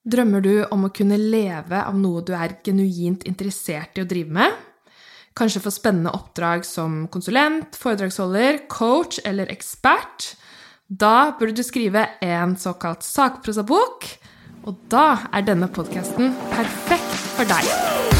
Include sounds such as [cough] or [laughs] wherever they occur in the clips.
Drømmer du om å kunne leve av noe du er genuint interessert i å drive med? Kanskje få spennende oppdrag som konsulent, foredragsholder, coach eller ekspert? Da burde du skrive en såkalt sakprosabok, og da er denne podkasten perfekt for deg.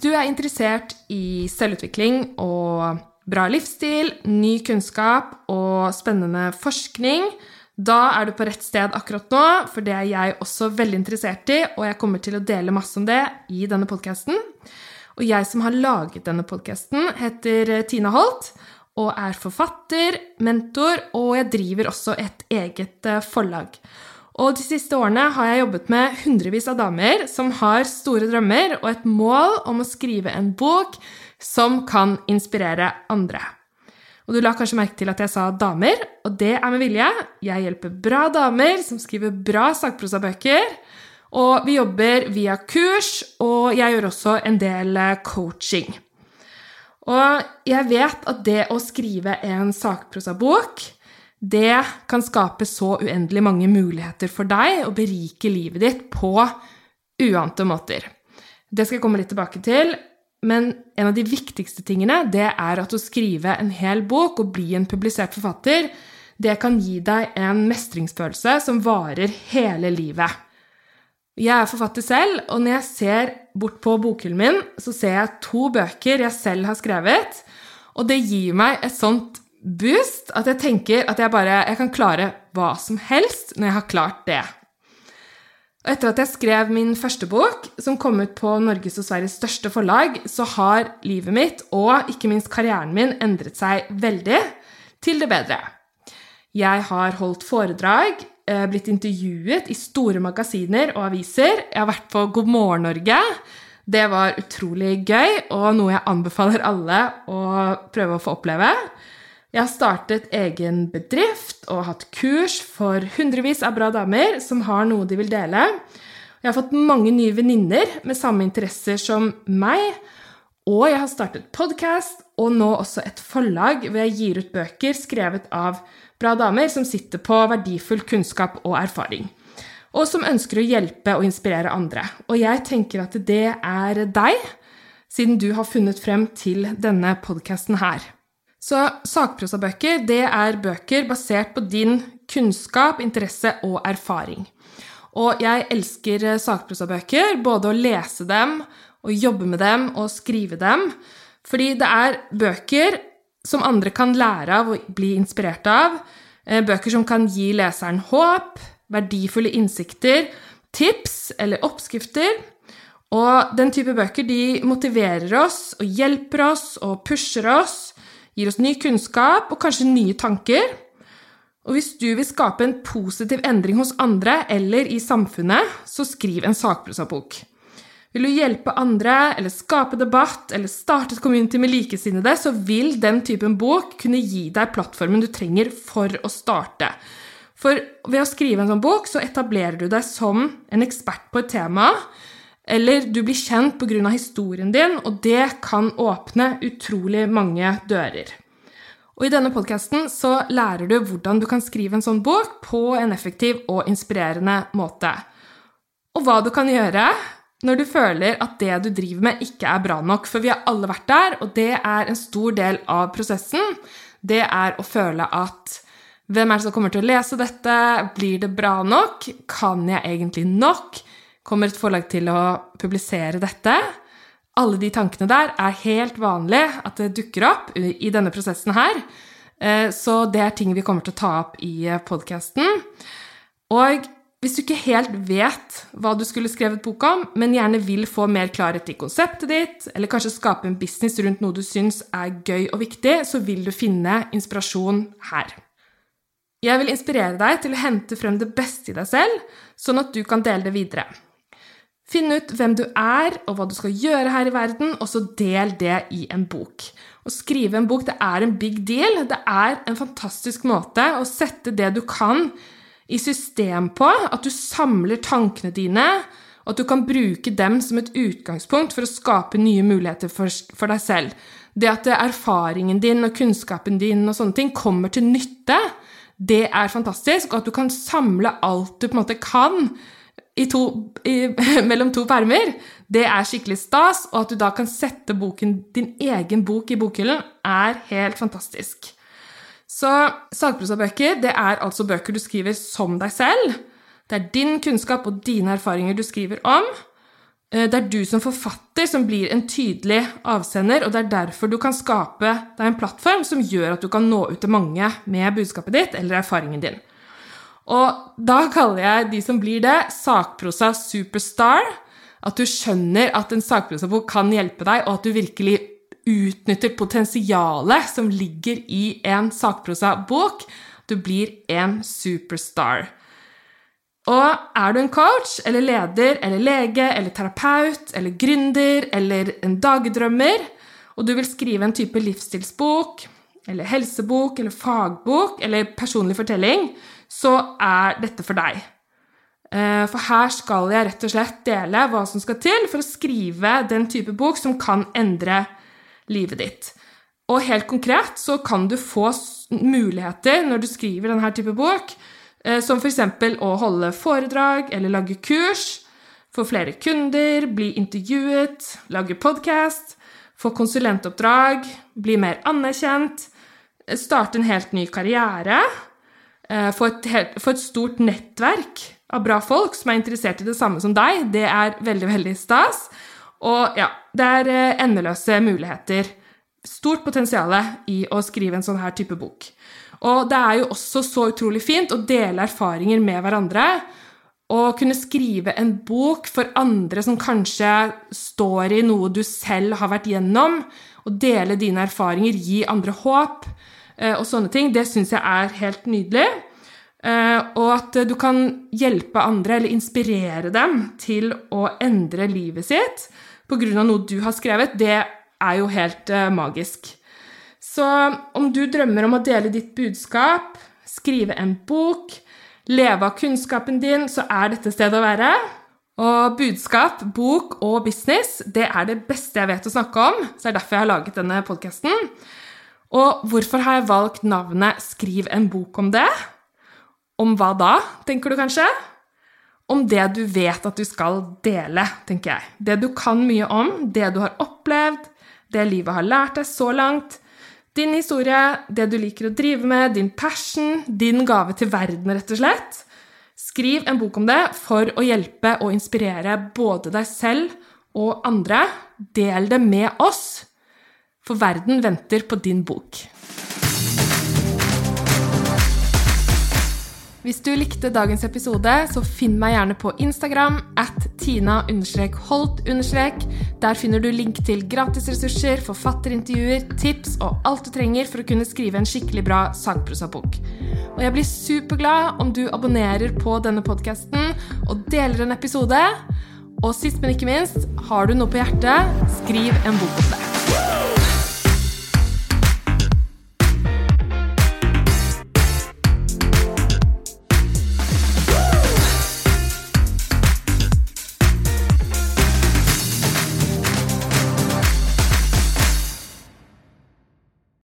Hvis du er interessert i selvutvikling og bra livsstil, ny kunnskap og spennende forskning, da er du på rett sted akkurat nå, for det er jeg også veldig interessert i, og jeg kommer til å dele masse om det i denne podkasten. Og jeg som har laget denne podkasten, heter Tina Holt og er forfatter, mentor, og jeg driver også et eget eh, forlag. Og de siste årene har jeg jobbet med hundrevis av damer som har store drømmer og et mål om å skrive en bok som kan inspirere andre. Og du la kanskje merke til at jeg sa damer, og det er med vilje. Jeg hjelper bra damer som skriver bra sakprosabøker. Og vi jobber via kurs, og jeg gjør også en del eh, coaching. Og jeg vet at det å skrive en sakprosabok det kan skape så uendelig mange muligheter for deg og berike livet ditt på uante måter. Det skal jeg komme litt tilbake til, men en av de viktigste tingene det er at å skrive en hel bok og bli en publisert forfatter, det kan gi deg en mestringsfølelse som varer hele livet. Jeg er forfatter selv, og når jeg ser bort på bokhyllen min, så ser jeg to bøker jeg selv har skrevet, og det gir meg et sånt boost at jeg tenker at jeg bare jeg kan klare hva som helst når jeg har klart det. Og etter at jeg skrev min første bok, som kom ut på Norges og Sveriges største forlag, så har livet mitt og ikke minst karrieren min endret seg veldig til det bedre. Jeg har holdt foredrag, eh, blitt intervjuet i store magasiner og aviser. Jeg har vært på God morgen Norge. Det var utrolig gøy og noe jeg anbefaler alle å prøve å få oppleve. Jeg har startet egen bedrift og hatt kurs for hundrevis av bra damer som har noe de vil dele. Jeg har fått mange nye venninner med samme interesser som meg. Og jeg har startet podkast og nå også et forlag hvor jeg gir ut bøker skrevet av bra damer som sitter på verdifull kunnskap og erfaring. Og som ønsker å hjelpe og inspirere andre. Og jeg tenker at det er deg, siden du har funnet frem til denne podkasten her. Så sakprosabøker det er bøker basert på din kunnskap, interesse og erfaring. Og jeg elsker eh, sakprosabøker, både å lese dem, og jobbe med dem og skrive dem, fordi det er bøker som andre kan lære av og bli inspirert av. Eh, bøker som kan gi leseren håp, verdifulle innsikter, tips eller oppskrifter. Og den type bøker de motiverer oss og hjelper oss og pusher oss gir oss ny kunnskap og kanskje nye tanker. Og hvis du vil skape en positiv endring hos andre eller i samfunnet, så skriv en sakprosabok. Vil du hjelpe andre, eller skape debatt, eller starte et community med likesinnede, så vil den typen bok kunne gi deg plattformen du trenger for å starte. For ved å skrive en sånn bok, så etablerer du deg som en ekspert på et tema, eller du blir kjent pga. historien din, og det kan åpne utrolig mange dører. Og I denne podkasten så lærer du hvordan du kan skrive en sånn bok på en effektiv og inspirerende måte. Og hva du kan gjøre når du føler at det du driver med, ikke er bra nok. For vi har alle vært der, og det er en stor del av prosessen. Det er å føle at hvem er det som kommer til å lese dette? Blir det bra nok? Kan jeg egentlig nok? Kommer et forlag til å publisere dette? Alle de tankene der er helt vanlig at det dukker opp i denne prosessen her. Eh, så det er ting vi kommer til å ta opp i podkasten. Og hvis du ikke helt vet hva du skulle skrevet bok om, men gjerne vil få mer klarhet i konseptet ditt, eller kanskje skape en business rundt noe du syns er gøy og viktig, så vil du finne inspirasjon her. Jeg vil inspirere deg til å hente frem det beste i deg selv, sånn at du kan dele det videre. Finn ut hvem du er, og hva du skal gjøre her i verden, og så del det i en bok. Å skrive en bok det er en big deal. Det er en fantastisk måte å sette det du kan, i system på, at du samler tankene dine, og at du kan bruke dem som et utgangspunkt for å skape nye muligheter for, deg selv. Det at erfaringen din og kunnskapen din og sånne ting kommer til nytte, det er fantastisk. Og at du kan samle alt du på en måte kan to, i, [laughs] mellom to permer, det er skikkelig stas. Og at du da kan sette boken, din egen bok i bokhyllen, er helt fantastisk. Så sagprosabøker det er altså bøker du skriver som deg selv. Det er din kunnskap og dine erfaringer du skriver om. Eh, det er du som forfatter som blir en tydelig avsender, og det er derfor du kan skape deg en plattform som gjør at du kan nå ut til mange med budskapet ditt eller erfaringen din. Og da kaller jeg de som blir det, sakprosa superstar. At du skjønner at en sakprosabok kan hjelpe deg, og at du virkelig utnytter potensialet som ligger i en sakprosa-bok. Du blir en superstar. Og er du en coach eller leder eller lege eller terapeut eller gründer eller en dagdrømmer, og du vil skrive en type livsstilsbok eller helsebok eller fagbok eller personlig fortelling, så er dette for deg. Eh, for her skal jeg rett og slett dele hva som skal til for å skrive den type bok som kan endre livet ditt. Og helt konkret så kan du få muligheter når du skriver denne type bok, eh, som f.eks. å holde foredrag eller lage kurs, få flere kunder, bli intervjuet, lage podkast, få konsulentoppdrag, bli mer anerkjent, eh, starte en helt ny karriere, få et, få et stort nettverk av bra folk som er interessert i det samme som deg. Det er veldig, veldig stas. Og ja, det er eh, endeløse muligheter. Stort potensial i å skrive en sånn her type bok. Og det er jo også så utrolig fint å dele erfaringer med hverandre. Og kunne skrive en bok for andre som kanskje står i noe du selv har vært gjennom. Og dele dine erfaringer, gi andre håp eh, og sånne ting. Det syns jeg er helt nydelig. Eh, og at du kan hjelpe andre, eller inspirere dem, til å endre livet sitt pga. noe du har skrevet, det er jo helt uh, magisk. Så om du drømmer om å dele ditt budskap, skrive en bok, leve av kunnskapen din, så er dette stedet å være. Og budskap, bok og business, det er det beste jeg vet å snakke om. Så det er derfor jeg har laget denne podkasten. Og hvorfor har jeg valgt navnet Skriv en bok om det? Om hva da, tenker du kanskje? om det du vet at du skal dele, tenker jeg. Det du kan mye om, det du har opplevd, det livet har lært deg så langt. Din historie, det du liker å drive med, din passion, din gave til verden, rett og slett. Skriv en bok om det for å hjelpe og inspirere både deg selv og andre. Del det med oss, for verden venter på din bok. Hvis du likte dagens episode, så finn meg gjerne på Instagram at tina-holt. Der finner du link til gratisressurser, forfatterintervjuer, tips og alt du trenger for å kunne skrive en skikkelig bra sakprosabok. Og jeg blir superglad om du abonnerer på denne podkasten og deler en episode. Og sist, men ikke minst, har du noe på hjertet, skriv en bok om det.